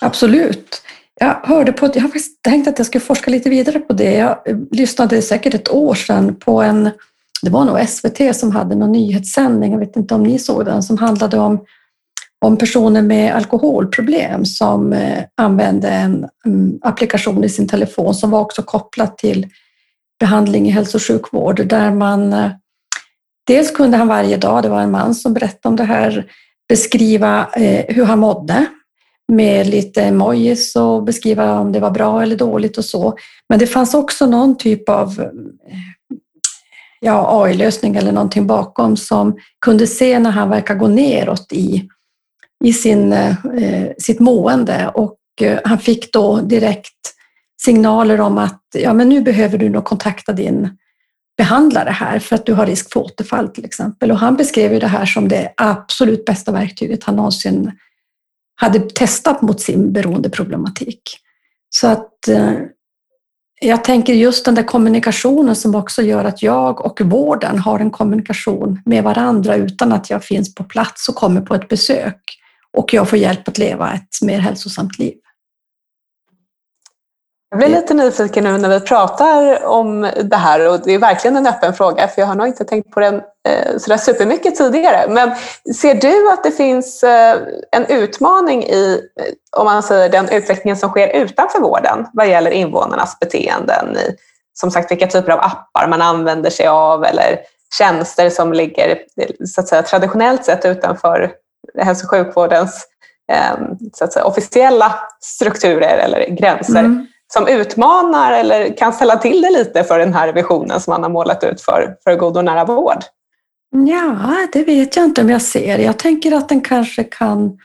Absolut. Jag hörde på, jag har faktiskt tänkt att jag skulle forska lite vidare på det. Jag lyssnade säkert ett år sedan på en, det var nog SVT som hade någon nyhetssändning, jag vet inte om ni såg den, som handlade om, om personer med alkoholproblem som eh, använde en mm, applikation i sin telefon som var också kopplat till behandling i hälso och sjukvård där man eh, Dels kunde han varje dag, det var en man som berättade om det här, beskriva eh, hur han mådde med lite emojis och beskriva om det var bra eller dåligt och så. Men det fanns också någon typ av eh, ja, AI-lösning eller någonting bakom som kunde se när han verkar gå neråt i, i sin, eh, sitt mående och eh, han fick då direkt signaler om att ja, men nu behöver du nog kontakta din behandlare här för att du har risk för återfall till exempel. Och han beskrev ju det här som det absolut bästa verktyget han någonsin hade testat mot sin beroendeproblematik. Så att eh, jag tänker just den där kommunikationen som också gör att jag och vården har en kommunikation med varandra utan att jag finns på plats och kommer på ett besök och jag får hjälp att leva ett mer hälsosamt liv. Jag blir lite nyfiken nu när vi pratar om det här och det är verkligen en öppen fråga för jag har nog inte tänkt på den eh, sådär supermycket tidigare. Men ser du att det finns eh, en utmaning i, eh, om man säger den utvecklingen som sker utanför vården vad gäller invånarnas beteenden i som sagt vilka typer av appar man använder sig av eller tjänster som ligger så att säga, traditionellt sett utanför hälso och sjukvårdens så att säga, officiella strukturer eller gränser. Mm som utmanar eller kan ställa till det lite för den här visionen som man har målat ut för, för god och nära vård? Ja, det vet jag inte om jag ser. Jag tänker att den kanske kan,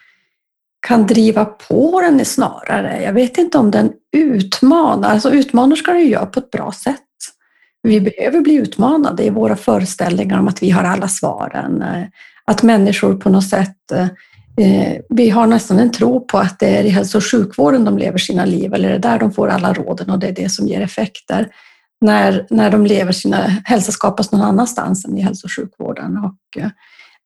kan driva på den snarare. Jag vet inte om den utmanar. Alltså utmanar ska den göra på ett bra sätt. Vi behöver bli utmanade i våra föreställningar om att vi har alla svaren. Eh, att människor på något sätt Eh, Eh, vi har nästan en tro på att det är i hälso och sjukvården de lever sina liv eller det är där de får alla råden och det är det som ger effekter. När, när de lever sina, hälsa skapas någon annanstans än i hälso och sjukvården. Och, eh,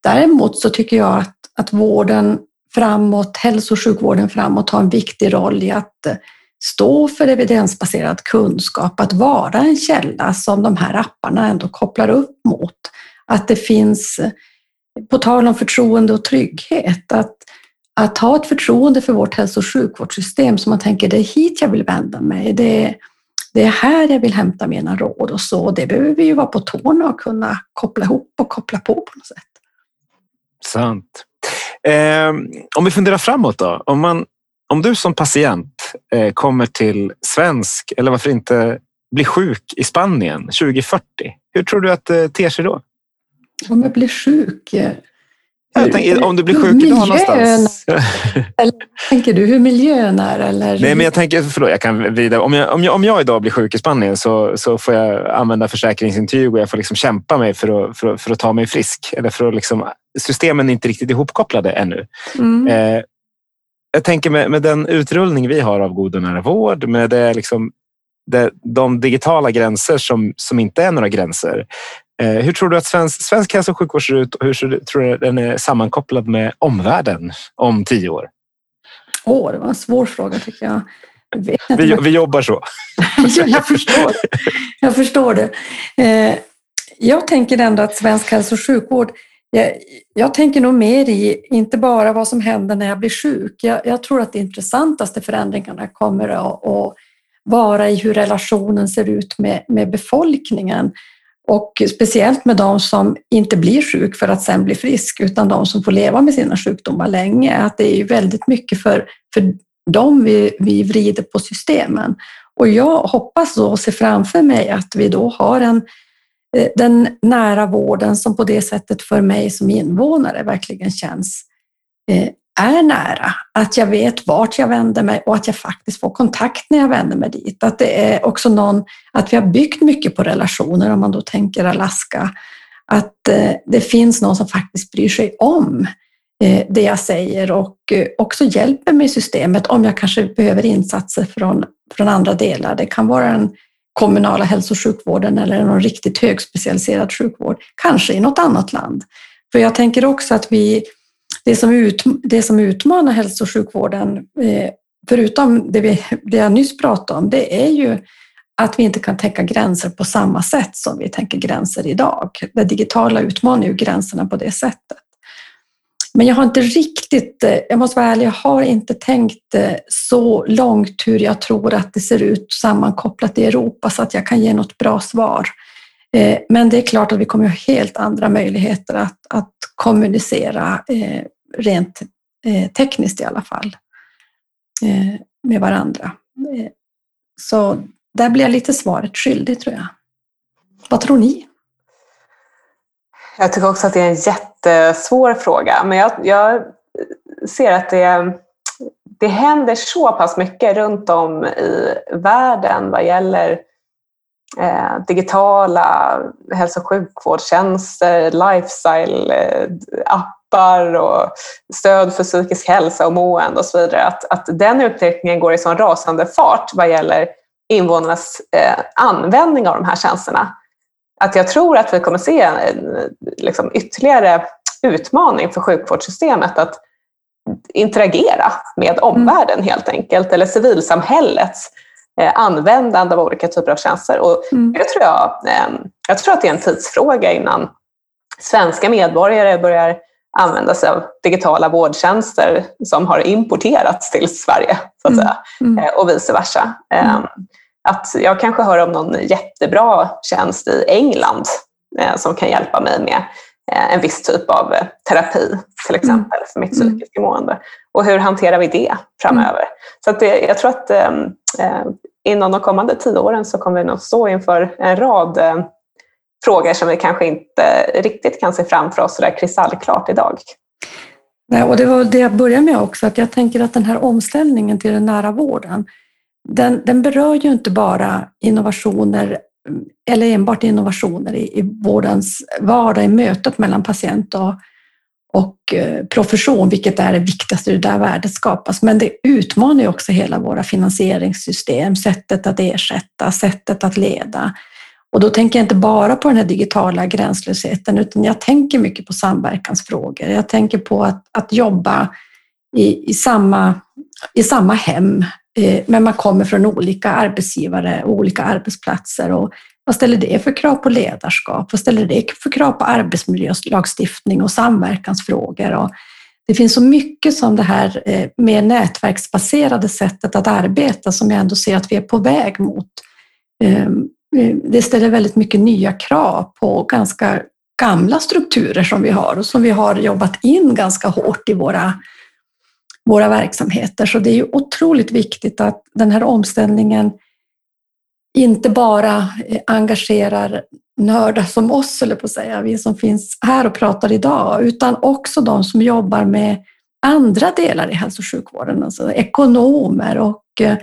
däremot så tycker jag att, att vården framåt, hälso och sjukvården framåt har en viktig roll i att eh, stå för evidensbaserad kunskap, att vara en källa som de här apparna ändå kopplar upp mot. Att det finns på tal om förtroende och trygghet, att, att ha ett förtroende för vårt hälso och sjukvårdssystem så man tänker det är hit jag vill vända mig, det, det är här jag vill hämta mina råd och så. Det behöver vi ju vara på tårna och kunna koppla ihop och koppla på på något sätt. Sant. Eh, om vi funderar framåt då. Om, man, om du som patient eh, kommer till svensk, eller varför inte bli sjuk i Spanien 2040, hur tror du att det ter sig då? Om jag blir sjuk? Jag tänker, om du blir sjuk idag någonstans. eller (laughs) tänker du hur miljön är? Eller? Nej, men jag tänker, förlåt, jag kan vidare. Om jag, om, jag, om jag idag blir sjuk i Spanien så, så får jag använda försäkringsintyg och jag får liksom kämpa mig för att, för, för att ta mig frisk. Eller för att liksom, systemen är inte riktigt ihopkopplade ännu. Mm. Eh, jag tänker med, med den utrullning vi har av god och nära vård, med det, liksom, det, de digitala gränser som, som inte är några gränser. Eh, hur tror du att svensk, svensk hälso och sjukvård ser ut och hur tror du den är sammankopplad med omvärlden om tio år? Åh, oh, det var en svår fråga tycker jag. jag vi, vi jobbar så. (laughs) jag, förstår. jag förstår det. Eh, jag tänker ändå att svensk hälso och sjukvård jag, jag, tänker nog mer i, inte bara vad som händer när jag blir sjuk. Jag, jag tror att de intressantaste förändringarna kommer att, att vara i hur relationen ser ut med, med befolkningen. Och speciellt med de som inte blir sjuk för att sen bli frisk, utan de som får leva med sina sjukdomar länge. Att det är väldigt mycket för, för dem vi, vi vrider på systemen. Och jag hoppas då och ser framför mig att vi då har en, eh, den nära vården som på det sättet för mig som invånare verkligen känns eh, är nära. Att jag vet vart jag vänder mig och att jag faktiskt får kontakt när jag vänder mig dit. Att det är också någon, att vi har byggt mycket på relationer om man då tänker Alaska. Att eh, det finns någon som faktiskt bryr sig om eh, det jag säger och eh, också hjälper mig i systemet om jag kanske behöver insatser från, från andra delar. Det kan vara den kommunala hälso och sjukvården eller någon riktigt högspecialiserad sjukvård, kanske i något annat land. För jag tänker också att vi det som, ut, det som utmanar hälso och sjukvården, eh, förutom det, vi, det jag nyss pratade om, det är ju att vi inte kan täcka gränser på samma sätt som vi tänker gränser idag. Det digitala utmanar ju gränserna på det sättet. Men jag har inte riktigt, eh, jag måste vara ärlig, jag har inte tänkt eh, så långt hur jag tror att det ser ut sammankopplat i Europa så att jag kan ge något bra svar. Eh, men det är klart att vi kommer ha helt andra möjligheter att, att kommunicera eh, rent eh, tekniskt i alla fall med varandra. Så där blir jag lite svaret skyldig tror jag. Vad tror ni? Jag tycker också att det är en jättesvår fråga, men jag, jag ser att det, det händer så pass mycket runt om i världen vad gäller eh, digitala hälso och sjukvårdstjänster, lifestyle-appar och stöd för psykisk hälsa och mående och så vidare. Att, att den utvecklingen går i sån rasande fart vad gäller invånarnas eh, användning av de här tjänsterna. Att jag tror att vi kommer se en liksom, ytterligare utmaning för sjukvårdssystemet att interagera med omvärlden helt enkelt, eller civilsamhällets eh, användande av olika typer av tjänster. Och mm. jag, tror jag, eh, jag tror att det är en tidsfråga innan svenska medborgare börjar använda sig av digitala vårdtjänster som har importerats till Sverige så att mm. säga, mm. eh, och vice versa. Eh, mm. Att jag kanske hör om någon jättebra tjänst i England eh, som kan hjälpa mig med eh, en viss typ av terapi till mm. exempel för mitt mm. psykiska mående. Och hur hanterar vi det framöver? Så att det, jag tror att ehm, eh, inom de kommande tio åren så kommer vi nog stå inför en rad eh, frågor som vi kanske inte riktigt kan se framför oss sådär kristallklart idag. Nej, och det var det jag började med också, att jag tänker att den här omställningen till den nära vården, den, den berör ju inte bara innovationer eller enbart innovationer i, i vårdens vardag, i mötet mellan patient och, och eh, profession, vilket är det viktigaste, det där värdet skapas. Men det utmanar ju också hela våra finansieringssystem, sättet att ersätta, sättet att leda. Och då tänker jag inte bara på den här digitala gränslösheten, utan jag tänker mycket på samverkansfrågor. Jag tänker på att, att jobba i, i, samma, i samma hem, eh, men man kommer från olika arbetsgivare och olika arbetsplatser. Och vad ställer det för krav på ledarskap? Vad ställer det för krav på arbetsmiljölagstiftning och samverkansfrågor? Och det finns så mycket som det här eh, mer nätverksbaserade sättet att arbeta som jag ändå ser att vi är på väg mot. Ehm, eh, det ställer väldigt mycket nya krav på ganska gamla strukturer som vi har och som vi har jobbat in ganska hårt i våra, våra verksamheter. Så det är ju otroligt viktigt att den här omställningen inte bara eh, engagerar nördar som oss, eller på att säga, vi som finns här och pratar idag, utan också de som jobbar med andra delar i hälso och sjukvården, alltså ekonomer och eh,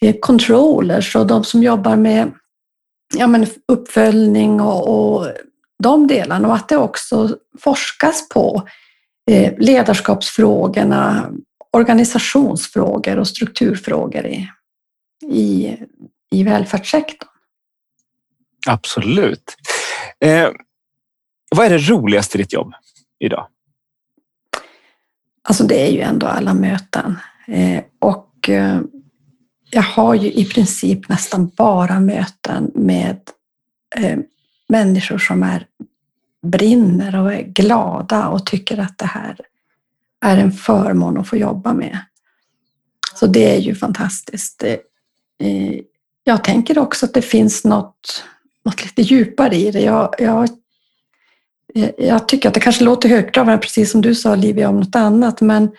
eh, controllers och de som jobbar med ja, men uppföljning och, och de delarna och att det också forskas på eh, ledarskapsfrågorna, organisationsfrågor och strukturfrågor i, i i välfärdssektorn. Absolut. Eh, vad är det roligaste i ditt jobb idag? Alltså det är ju ändå alla möten. Eh, och eh, jag har ju i princip nästan bara möten med eh, människor som är brinner och är glada och tycker att det här är en förmån att få jobba med. Så det är ju fantastiskt. Eh, jag tänker också att det finns något, något lite djupare i det. Jag, jag, eh, jag tycker att det kanske låter högtravande, precis som du sa Livia, om något annat, men,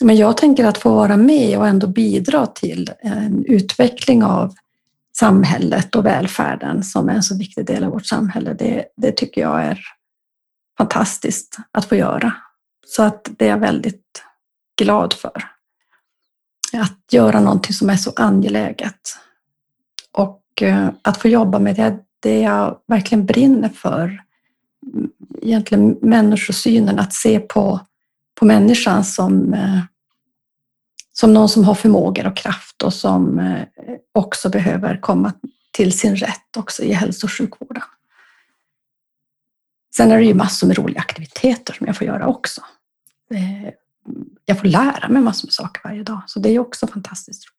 men jag tänker att få vara med och ändå bidra till en utveckling av samhället och välfärden som är en så viktig del av vårt samhälle. Det, det tycker jag är fantastiskt att få göra. Så att det är jag väldigt glad för. Att göra någonting som är så angeläget. Och eh, att få jobba med det, det jag verkligen brinner för. Mm, egentligen människosynen, att se på, på människan som, eh, som någon som har förmågor och kraft och som eh, också behöver komma till sin rätt också i hälso och sjukvården. Sen är det ju massor med roliga aktiviteter som jag får göra också. Eh, jag får lära mig massor med saker varje dag, så det är också fantastiskt roligt.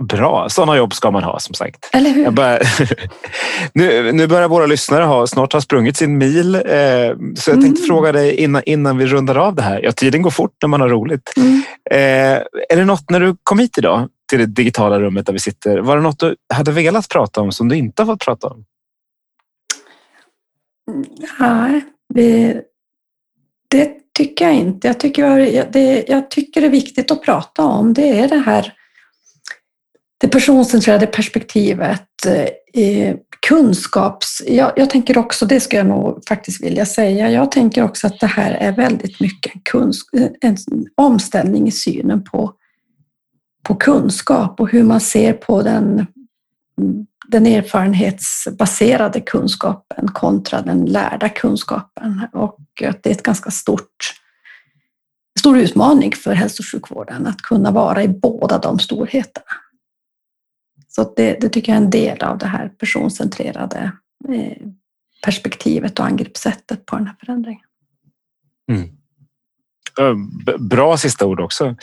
Bra, sådana jobb ska man ha som sagt. Eller hur? Börjar, (laughs) nu, nu börjar våra lyssnare ha, snart ha sprungit sin mil. Eh, så jag tänkte mm. fråga dig innan, innan vi rundar av det här. Ja, tiden går fort när man har roligt. Mm. Eh, är det något när du kom hit idag till det digitala rummet där vi sitter, var det något du hade velat prata om som du inte har fått prata om? Nej, det, det tycker jag inte. Jag tycker det, jag tycker det är viktigt att prata om det är det här det personcentrerade perspektivet, eh, kunskaps... Jag, jag, tänker också, det ska jag nog faktiskt vilja säga, jag tänker också att det här är väldigt mycket en, kunsk, en omställning i synen på, på kunskap och hur man ser på den den erfarenhetsbaserade kunskapen kontra den lärda kunskapen och att det är ett ganska stort stor utmaning för hälso och sjukvården att kunna vara i båda de storheterna. Så det, det tycker jag är en del av det här personcentrerade eh, perspektivet och angreppssättet på den här förändringen. Mm. Bra sista ord också.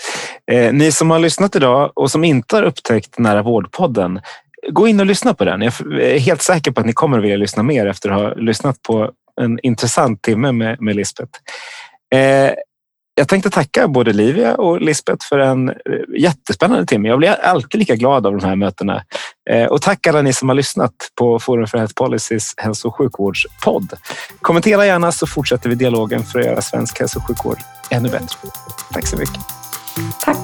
Eh, ni som har lyssnat idag och som inte har upptäckt Nära vårdpodden, gå in och lyssna på den. Jag är helt säker på att ni kommer att vilja lyssna mer efter att ha lyssnat på en intressant timme med, med Lisbeth. Eh, jag tänkte tacka både Livia och Lisbeth för en eh, jättespännande timme. Jag blir alltid lika glad av de här mötena. Eh, och tack alla ni som har lyssnat på Forum för Health Policys hälso och sjukvårdspodd. Kommentera gärna så fortsätter vi dialogen för att göra svensk hälso och sjukvård ännu bättre. Tack så mycket. Tack.